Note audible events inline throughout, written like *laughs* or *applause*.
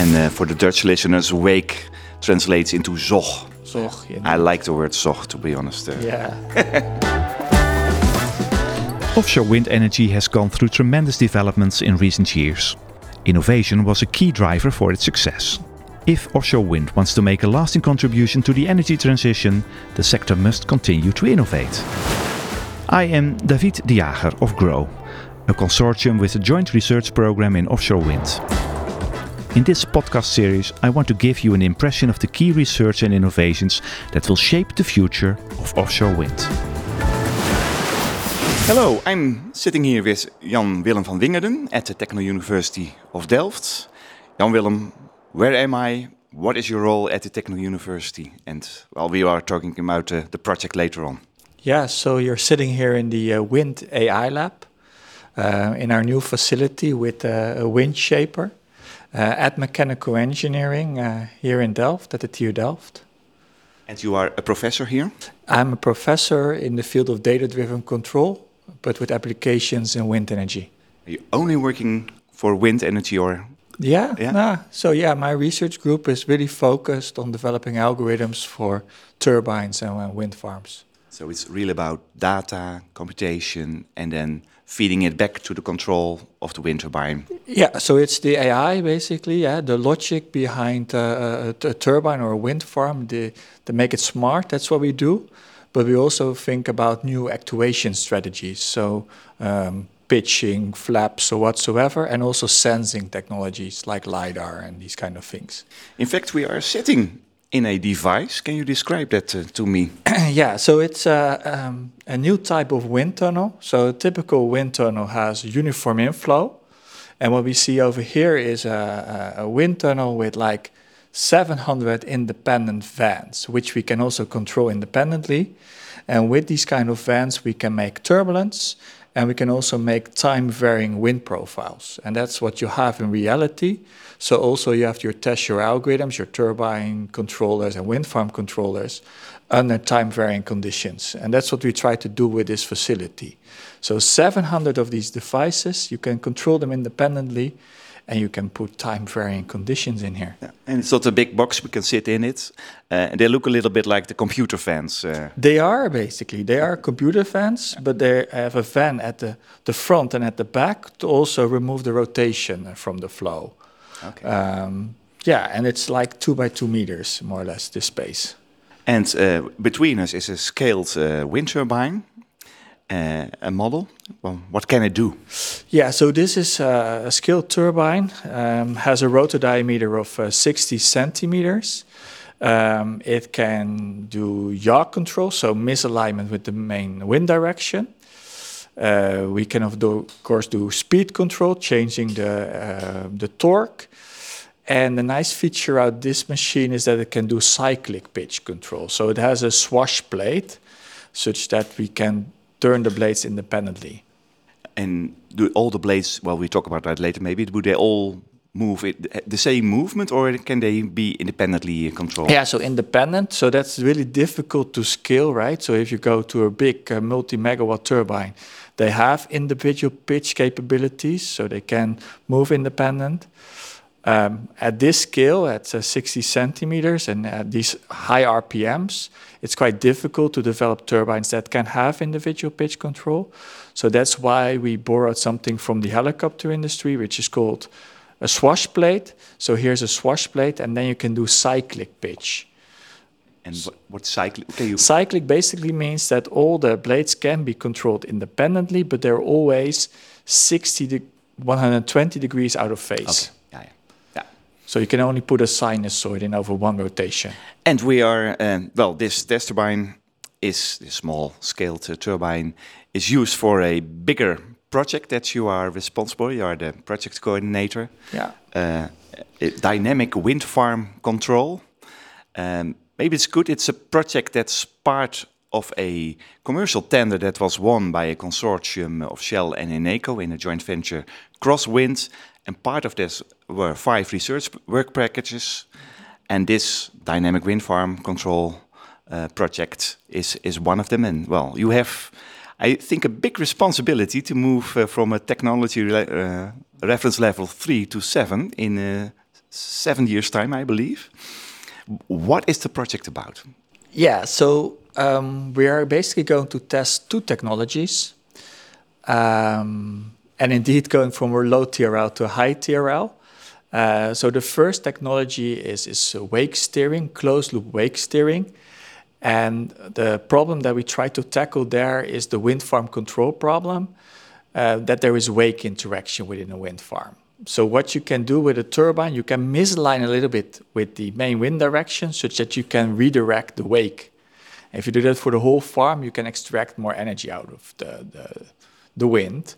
And uh, for the Dutch listeners, wake translates into zog. Zog. You I like the word zog, to be honest. Uh, yeah. *laughs* Offshore wind energy has gone through tremendous developments in recent years. Innovation was a key driver for its success. If offshore wind wants to make a lasting contribution to the energy transition, the sector must continue to innovate. I am David de Jager of GROW, a consortium with a joint research program in offshore wind. In this podcast series, I want to give you an impression of the key research and innovations that will shape the future of offshore wind. Hello, I'm sitting here with Jan Willem van Wingerden at the Technical University of Delft. Jan Willem, where am I? What is your role at the Technical University? And well, we are talking about uh, the project later on. Yeah, so you're sitting here in the uh, Wind AI Lab uh, in our new facility with uh, a wind shaper at Mechanical Engineering uh, here in Delft, at the TU Delft. And you are a professor here? I'm a professor in the field of data driven control, but with applications in wind energy. Are you only working for wind energy or Yeah, Yeah. nah. so yeah, my research group is really focused on developing algorithms for turbines and uh, wind farms. So it's really about data, computation, and then feeding it back to the control of the wind turbine. Yeah, so it's the AI basically, yeah, the logic behind uh, a, a turbine or a wind farm, the, to make it smart. That's what we do. But we also think about new actuation strategies, so um, pitching, flaps, or whatsoever, and also sensing technologies like lidar and these kind of things. In fact, we are sitting in a device. Can you describe that uh, to me? *clears throat* yeah, so it's uh, um, a new type of wind tunnel. So a typical wind tunnel has uniform inflow. And what we see over here is a, a wind tunnel with like 700 independent vents, which we can also control independently. And with these kind of vents, we can make turbulence and we can also make time varying wind profiles. And that's what you have in reality. So also you have to test your algorithms, your turbine controllers and wind farm controllers under time varying conditions. And that's what we try to do with this facility. So 700 of these devices, you can control them independently and you can put time varying conditions in here. Yeah. And it's not a big box, we can sit in it. Uh, and they look a little bit like the computer fans. Uh, They are basically they are computer fans, but they have a fan at the, the front and at the back to also remove the rotation from the flow. okay. Um, yeah, and it's like two by two meters, more or less, this space. and uh, between us is a scaled uh, wind turbine, uh, a model. Well, what can it do? Yeah, so this is uh, a skilled turbine, um, has a rotor diameter of uh, 60 centimeters. Um, it can do yaw control, so misalignment with the main wind direction. Uh, we can, of course, do speed control, changing the, uh, the torque. And the nice feature out this machine is that it can do cyclic pitch control. So it has a swash plate, such that we can turn the blades independently. And do all the blades, well, we talk about that later maybe, do they all move it, the same movement or can they be independently controlled? Yeah, so independent. So that's really difficult to scale, right? So if you go to a big uh, multi-megawatt turbine, they have individual pitch capabilities, so they can move independent. Um, at this scale, at uh, 60 centimeters and at these high RPMs, it's quite difficult to develop turbines that can have individual pitch control. So that's why we borrowed something from the helicopter industry, which is called a swash plate. So here's a swash plate, and then you can do cyclic pitch. And what, what cycle? Okay, you, Cyclic basically means that all the blades can be controlled independently, but they're always 60 to 120 degrees out of phase. okay. So you can only put a sinusoid in over one rotation. And we are, um, well, this test turbine is, this small scaled uh, turbine, is used for a bigger project that you are responsible. You are the project coordinator. Yeah. Uh, a dynamic wind farm control. Um, maybe it's good. It's a project that's part of a commercial tender that was won by a consortium of Shell and Eneco in a joint venture, Crosswind. And part of this were five research work packages. And this dynamic wind farm control uh, project is, is one of them. And well, you have, I think, a big responsibility to move uh, from a technology re- uh, reference level three to seven in uh, seven years' time, I believe. What is the project about? Yeah, so um, we are basically going to test two technologies. Um, and indeed going from a low TRL to a high TRL. Uh, so the first technology is, is wake steering, closed loop wake steering. And the problem that we try to tackle there is the wind farm control problem, uh, that there is wake interaction within a wind farm. So what you can do with a turbine, you can misalign a little bit with the main wind direction such that you can redirect the wake. If you do that for the whole farm, you can extract more energy out of the, the, the wind.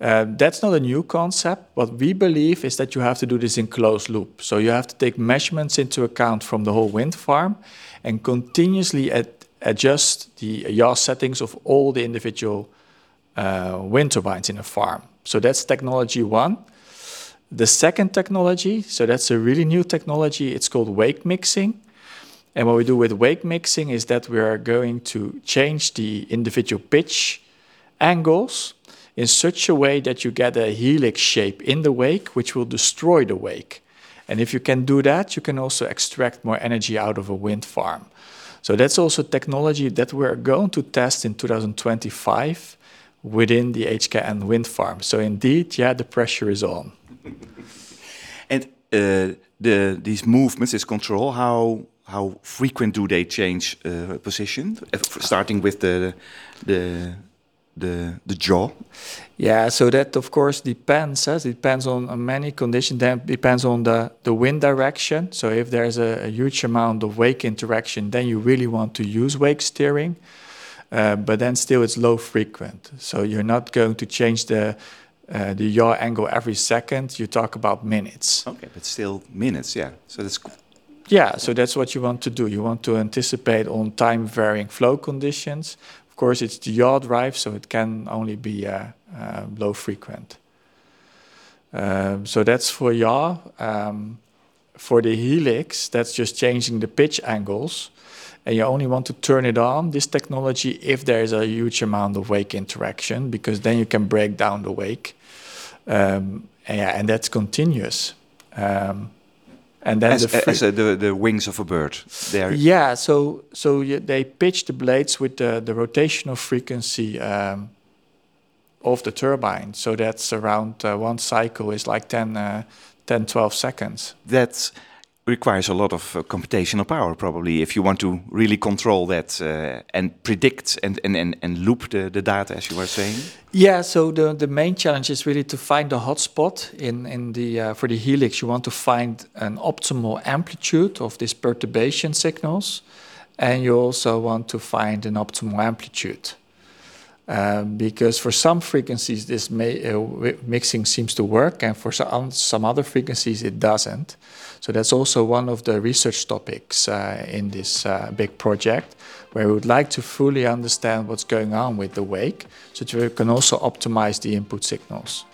Uh, that's not a new concept. What we believe is that you have to do this in closed loop. So you have to take measurements into account from the whole wind farm and continuously ad adjust the yaw settings of all the individual uh, wind turbines in a farm. So that's technology one. The second technology, so that's a really new technology, it's called wake mixing. And what we do with wake mixing is that we are going to change the individual pitch angles in such a way that you get a helix shape in the wake, which will destroy the wake. And if you can do that, you can also extract more energy out of a wind farm. So that's also technology that we're going to test in 2025 within the HKN wind farm. So indeed, yeah, the pressure is on. *laughs* and uh, the these movements, this control, how how frequent do they change uh, position? Starting with the the the the yaw? Yeah, so that of course depends. It depends on, on many conditions. Then depends on the the wind direction. So if there's a, a, huge amount of wake interaction, then you really want to use wake steering. Uh, but then still it's low frequent. So you're not going to change the uh, the yaw angle every second. You talk about minutes. Okay, but still minutes. Yeah. So that's. Yeah, so that's what you want to do. You want to anticipate on time varying flow conditions course, it's the yaw drive, so it can only be uh, uh, low frequent. Um, so that's for yaw. Um, for the helix, that's just changing the pitch angles. And you only want to turn it on, this technology, if there is a huge amount of wake interaction, because then you can break down the wake. Um, and, yeah, and that's continuous. Um, and then as, the, as a, the, the wings of a bird. There. Yeah, so so you, they pitch the blades with the, the rotational frequency um, of the turbine. So that's around uh, one cycle is like 10, uh, 10 12 seconds. That's requires a lot of uh, computational power probably if you want to really control that uh, and predict and, and, and, and loop the, the data as you were saying? Yeah so the, the main challenge is really to find the hotspot in, in the uh, for the helix. You want to find an optimal amplitude of these perturbation signals and you also want to find an optimal amplitude um, because for some frequencies this may, uh, mixing seems to work and for some, some other frequencies it doesn't so that's also one of the research topics uh, in this uh, big project, where we would like to fully understand what's going on with the wake, so that we can also optimize the input signals.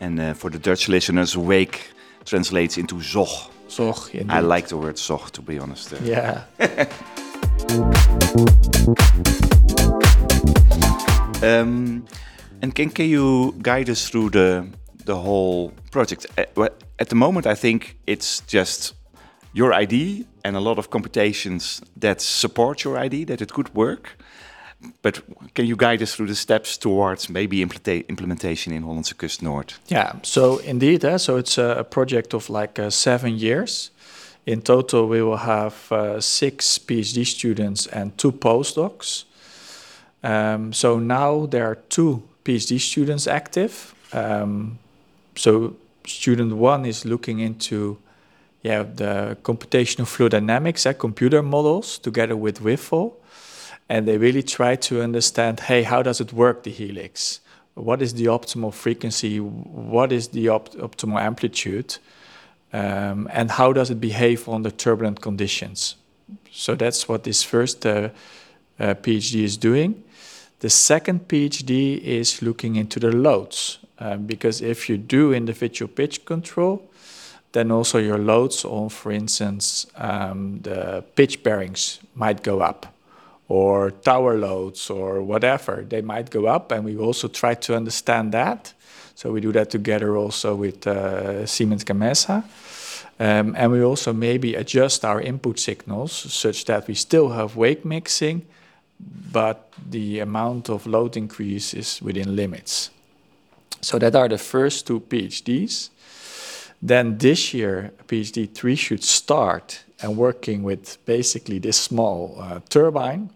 And uh, for the Dutch listeners, wake translates into zog. Zog, indeed. I like the word zog, to be honest. Yeah. *laughs* um, and can, can you guide us through the the whole project? Uh, at the moment, I think it's just your idea and a lot of computations that support your idea that it could work. But can you guide us through the steps towards maybe implementation in Hollandse Kust Noord? Yeah, so indeed, uh, so it's a, project of like uh, seven years. In total, we will have uh, six PhD students and two postdocs. Um, so now there are two PhD students active. Um, so student one is looking into yeah, the computational fluid dynamics, uh, computer models, together with Whiffle. And they really try to understand, hey, how does it work, the helix? What is the optimal frequency? What is the op optimal amplitude? Um, and how does it behave under turbulent conditions? So that's what this first uh, uh, PhD is doing. The second PhD is looking into the loads. Um, because if you do individual pitch control, then also your loads on, for instance, um, the pitch bearings might go up, or tower loads, or whatever. They might go up, and we also try to understand that So we do that together also with uh, Siemens Gamesa. Um, and we also maybe adjust our input signals such that we still have wake mixing, but the amount of load increase is within limits. So that are the first two PhDs. Then this year, PhD 3 should start and working with basically this small uh, turbine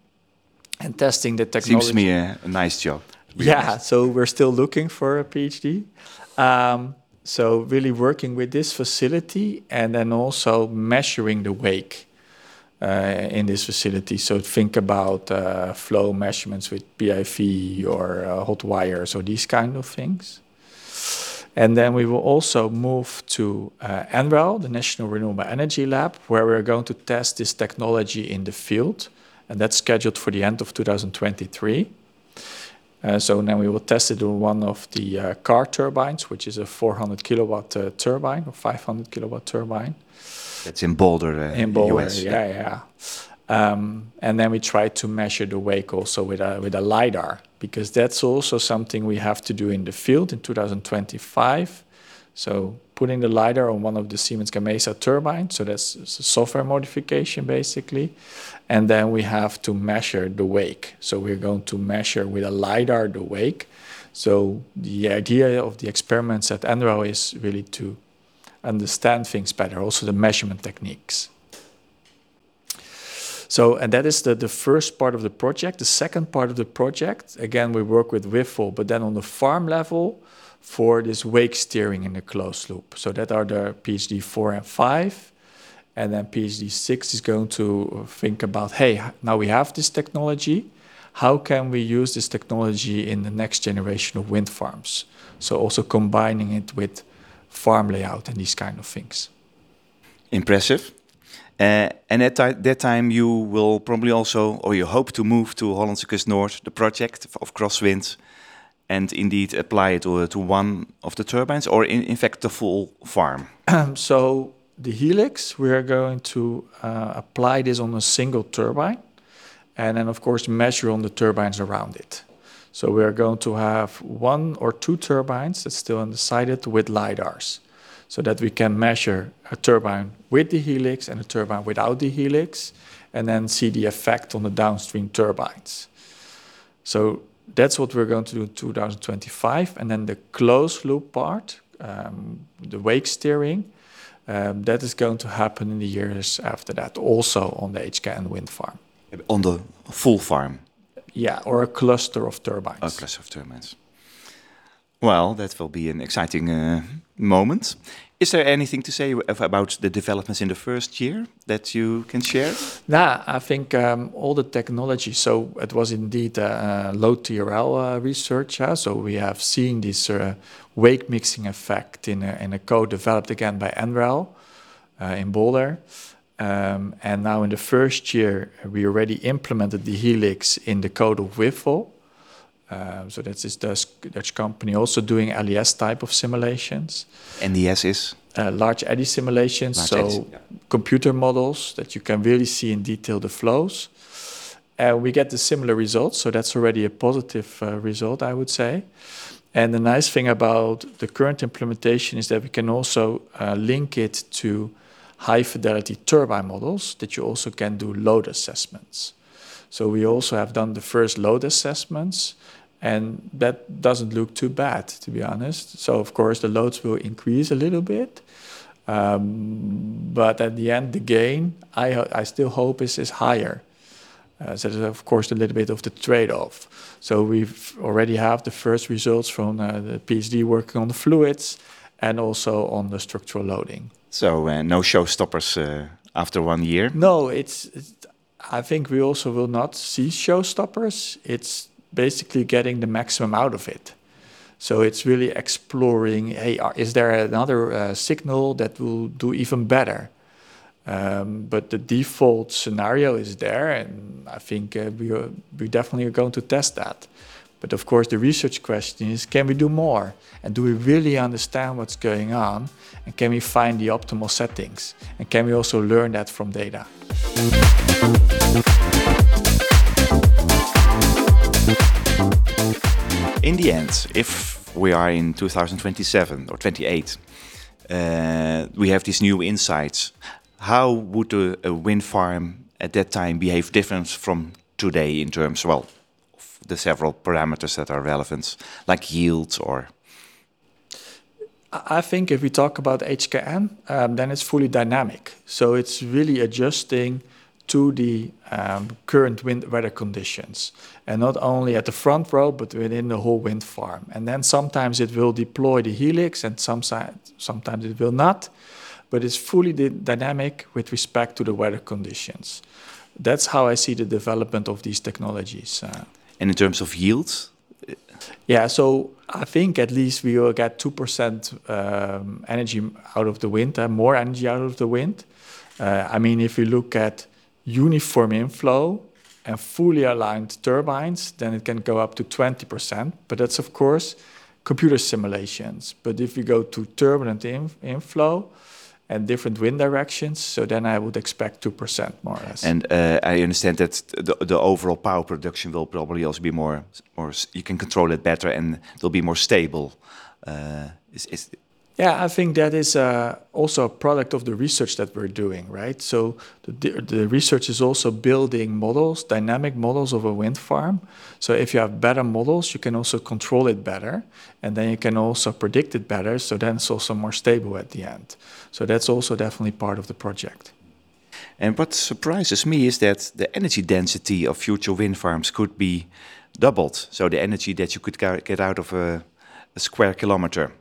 and testing the technology. Seems to me a, a nice job. Yeah, honest. so we're still looking for a PhD. Um, so really working with this facility and then also measuring the wake in this facility. So think about uh, flow measurements with PIV or uh, hot wires or these kind of things. And then we will also move to uh, NREL, the National Renewable Energy Lab, where we're going to test this technology in the field. And that's scheduled for the end of 2023. Uh, so then we will test it on one of the uh, CART turbines, which is a 400 kilowatt uh, turbine or 500 kilowatt turbine. That's in Boulder, uh, in Boulder, US. Yeah, yeah. Um, and then we try to measure the wake also with a with a lidar because that's also something we have to do in the field in 2025. So putting the lidar on one of the Siemens Gamesa turbines, so that's a software modification basically, and then we have to measure the wake. So we're going to measure with a lidar the wake. So the idea of the experiments at NREL is really to understand things better, also the measurement techniques. So, and that is the, the first part of the project. The second part of the project, again, we work with Whiffle, but then on the farm level for this wake steering in the closed loop. So that are the PhD 4 and 5. And then PhD 6 is going to think about, hey, now we have this technology. How can we use this technology in the next generation of wind farms? So also combining it with farm layout and these kind of things. Impressive. Uh, and at that time, you will probably also, or you hope to move to Hollandse Kust Noord, the project of Crosswind, and indeed apply it to, to one of the turbines, or in, in fact the full farm. *clears throat* so the Helix, we are going to uh, apply this on a single turbine, and then of course measure on the turbines around it. So we are going to have one or two turbines that's still undecided with lidars so that we can measure a turbine with the helix and a turbine without the helix, and then see the effect on the downstream turbines. So that's what we're going to do in 2025. And then the closed loop part, um, the wake steering, um, that is going to happen in the years after that, also on the HKN wind farm. On the full farm? Yeah, or a cluster of turbines. A cluster of turbines. Well, that will be an exciting uh, moment. Is there anything to say about the developments in the first year that you can share? Nah, I think um, all the technology. So it was indeed a, a low TRL uh, research. Uh, so we have seen this uh, wake mixing effect in a, in a code developed again by NREL uh, in Boulder. Um, and now in the first year, we already implemented the Helix in the code of Whiffle. Um, so that's this Dutch, Dutch company also doing LES type of simulations. NDS is? Uh, large eddy simulations, large so eddies, yeah. computer models that you can really see in detail the flows. And we get the similar results, so that's already a positive uh, result, I would say. And the nice thing about the current implementation is that we can also uh, link it to high fidelity turbine models that you also can do load assessments. So we also have done the first load assessments and that doesn't look too bad, to be honest. So, of course, the loads will increase a little bit. Um, but at the end, the gain, I, I still hope, is, is higher. Uh, so that's, of course, a little bit of the trade-off. So we've already have the first results from uh, the PhD working on the fluids and also on the structural loading. So uh, no showstoppers uh, after one year? No, it's, it's, I think we also will not see showstoppers. It's basically getting the maximum out of it. So it's really exploring, hey, are, is there another uh, signal that will do even better? Um, but the default scenario is there, and I think uh, we, are, we definitely are going to test that. But of course, the research question is, can we do more? And do we really understand what's going on? And can we find the optimal settings? And can we also learn that from data? in the end, if we are in 2027 or 28. Uh, we have these new insights. How would a, a, wind farm at that time behave different from today in terms, well, the several parameters that are relevant, like yield or? I think if we talk about HKN, um, then it's fully dynamic. So it's really adjusting to the um, current wind weather conditions, and not only at the front row, but within the whole wind farm. And then sometimes it will deploy the helix, and some sometimes it will not. But it's fully dynamic with respect to the weather conditions. That's how I see the development of these technologies. Uh, and in terms of yield, yeah, so I think at least we will get 2% um, energy out of the wind, uh, more energy out of the wind. Uh, I mean, if you look at uniform inflow and fully aligned turbines, then it can go up to 20%. But that's, of course, computer simulations. But if you go to turbulent in inflow, and different wind directions. So then I would expect 2% more or less. And uh, I understand that the, the overall power production will probably also be more, more you can control it better and it'll be more stable. Uh, is, is yeah, I think that is uh, also a product of the research that we're doing, right? So the, the research is also building models, dynamic models of a wind farm. So if you have better models, you can also control it better, and then you can also predict it better. So then it's also more stable at the end. So that's also definitely part of the project. And what surprises me is that the energy density of future wind farms could be doubled. So the energy that you could get out of a, a square kilometer.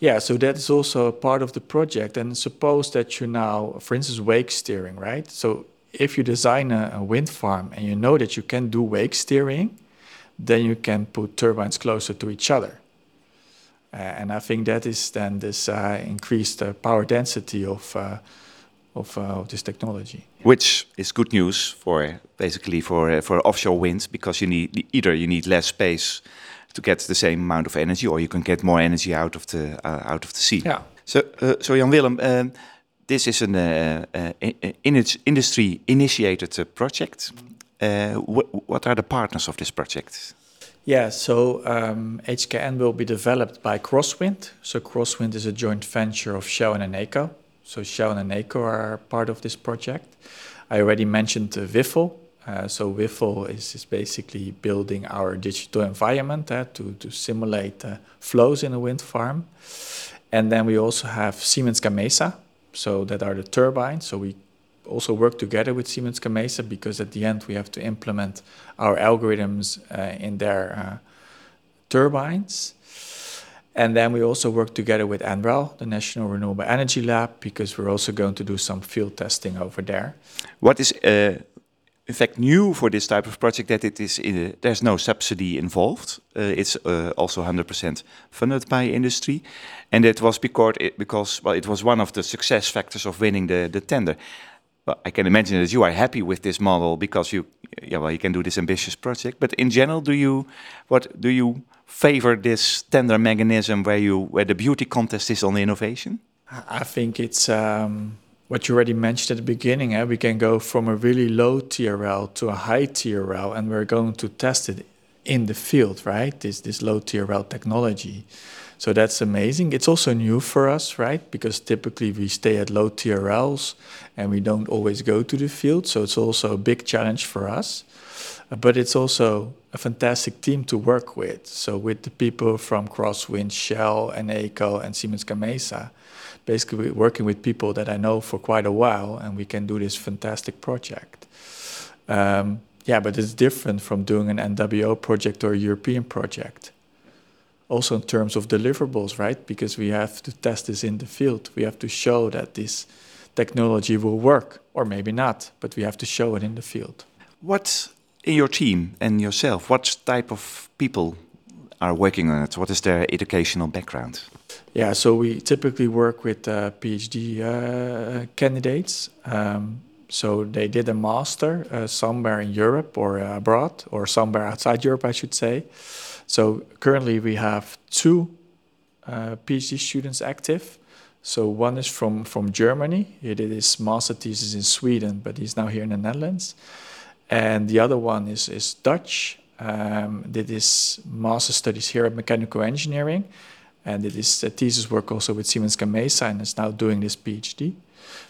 Yeah, so that is also a part of the project. And suppose that you now, for instance, wake steering, right? So if you design a, a, wind farm and you know that you can do wake steering, then you can put turbines closer to each other. Uh, and I think that is then this uh, increased uh, power density of, uh, of, uh, of, this technology. Which is good news for basically for, uh, for offshore wind because you need either you need less space to get the same amount of energy, or you can get more energy out of the uh, out of the sea. Yeah. So, uh, so Jan Willem, um, this is an uh, uh industry initiated project. Uh, wh what are the partners of this project? Yeah, so um, HKN will be developed by Crosswind. So Crosswind is a joint venture of Shell and Eneco. So Shell and Eneco are part of this project. I already mentioned uh, Whiffle, uh, so Whiffle is, is basically building our digital environment uh, to, to simulate uh, flows in a wind farm. And then we also have Siemens Gamesa, so that are the turbines. So we also work together with Siemens Gamesa because at the end we have to implement our algorithms uh, in their uh, turbines. And then we also work together with NREL, the National Renewable Energy Lab, because we're also going to do some field testing over there. What is uh, in fact new for this type of project that it is in, there's no subsidy involved. Uh, it's uh, also 100% funded by industry, and it was because it, because well, it was one of the success factors of winning the the tender. Well, I can imagine that you are happy with this model because you yeah well you can do this ambitious project. But in general, do you what do you favor this tender mechanism where you where the beauty contest is on the innovation? I think it's. Um what you already mentioned at the beginning, eh, we can go from a really low TRL to a high TRL, and we're going to test it in the field, right? This this low TRL technology. So that's amazing. It's also new for us, right? Because typically we stay at low TRLs and we don't always go to the field. So it's also a big challenge for us. But it's also a fantastic team to work with. So with the people from Crosswind, Shell, Eneco, and Siemens Gamesa, basically working with people that I know for quite a while, and we can do this fantastic project. Um, yeah, but it's different from doing an NWO project or a European project. Also in terms of deliverables, right? Because we have to test this in the field. We have to show that this technology will work, or maybe not, but we have to show it in the field. What in your team and yourself, what type of people are working on it? What is their educational background? Yeah, so we typically work with uh, PhD uh, candidates. Um, so they did a master uh, somewhere in Europe or abroad, or somewhere outside Europe, I should say. So currently we have two uh, PhD students active. So one is from, from Germany. He did his master thesis in Sweden, but he's now here in the Netherlands. And the other one is, is Dutch, um, did his master studies here at mechanical engineering, and did his thesis work also with Siemens Gamesa, and is now doing this PhD.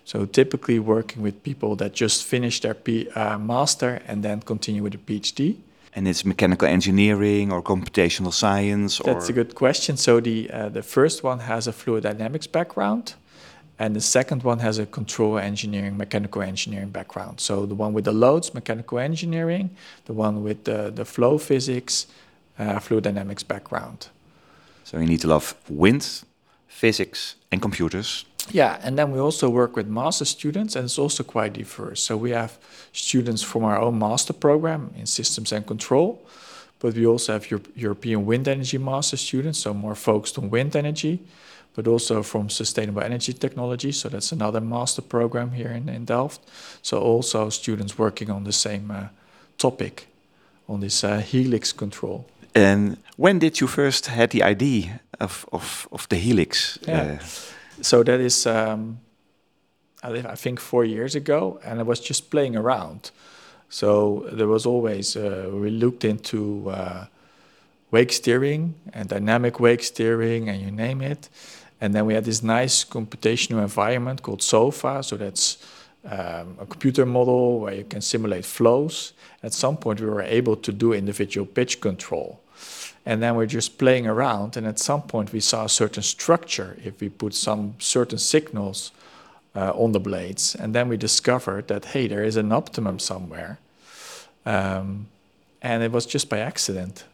So typically working with people that just finish their P, uh, master and then continue with a PhD. And it's mechanical engineering or computational science? That's a good question. So the uh, the first one has a fluid dynamics background, and the second one has a control engineering, mechanical engineering background. So the one with the loads, mechanical engineering, the one with the, the flow physics, uh, fluid dynamics background. So you need to love wind, physics, and computers. Yeah, and then we also work with master students, and it's also quite diverse. So we have students from our own master program in systems and control, but we also have Euro European wind energy master students, so more focused on wind energy, but also from sustainable energy technology. So that's another master program here in, in Delft. So also students working on the same uh, topic, on this uh, helix control. And when did you first had the idea of, of, of the helix? Yeah. Uh, so that is, um, I think, four years ago, and I was just playing around. So there was always uh, we looked into uh, wake steering and dynamic wake steering, and you name it. And then we had this nice computational environment called SOWFA. So that's um, a computer model where you can simulate flows. At some point, we were able to do individual pitch control. And then we're just playing around, and at some point, we saw a certain structure if we put some certain signals uh, on the blades. And then we discovered that, hey, there is an optimum somewhere. Um, and it was just by accident.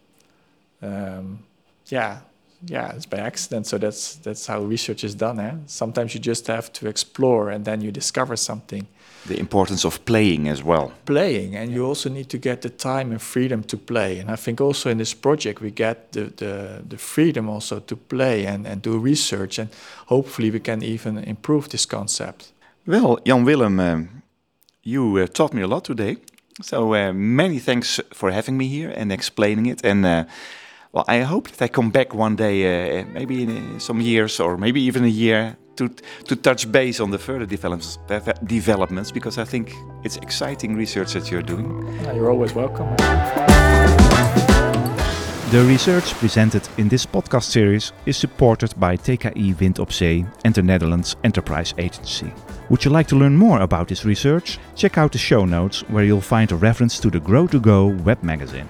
Um, yeah, yeah, it's by accident. So that's that's how research is done. Eh? Sometimes you just have to explore, and then you discover something. The importance of playing as well. Playing, and you also need to get the time and freedom to play. And I think also in this project we get the the, the freedom also to play and, and do research, and hopefully we can even improve this concept. Well, Jan Willem, um, you uh, taught me a lot today. So uh, many thanks for having me here and explaining it. And uh, well, I hope that I come back one day, uh, maybe in uh, some years or maybe even a year, to to touch base on the further developments, developments because I think it's exciting research that you're doing. Yeah, you're always welcome. The research presented in this podcast series is supported by TKI Wind op Zee and the Netherlands Enterprise Agency. Would you like to learn more about this research? Check out the show notes where you'll find a reference to the Grow to Go web magazine.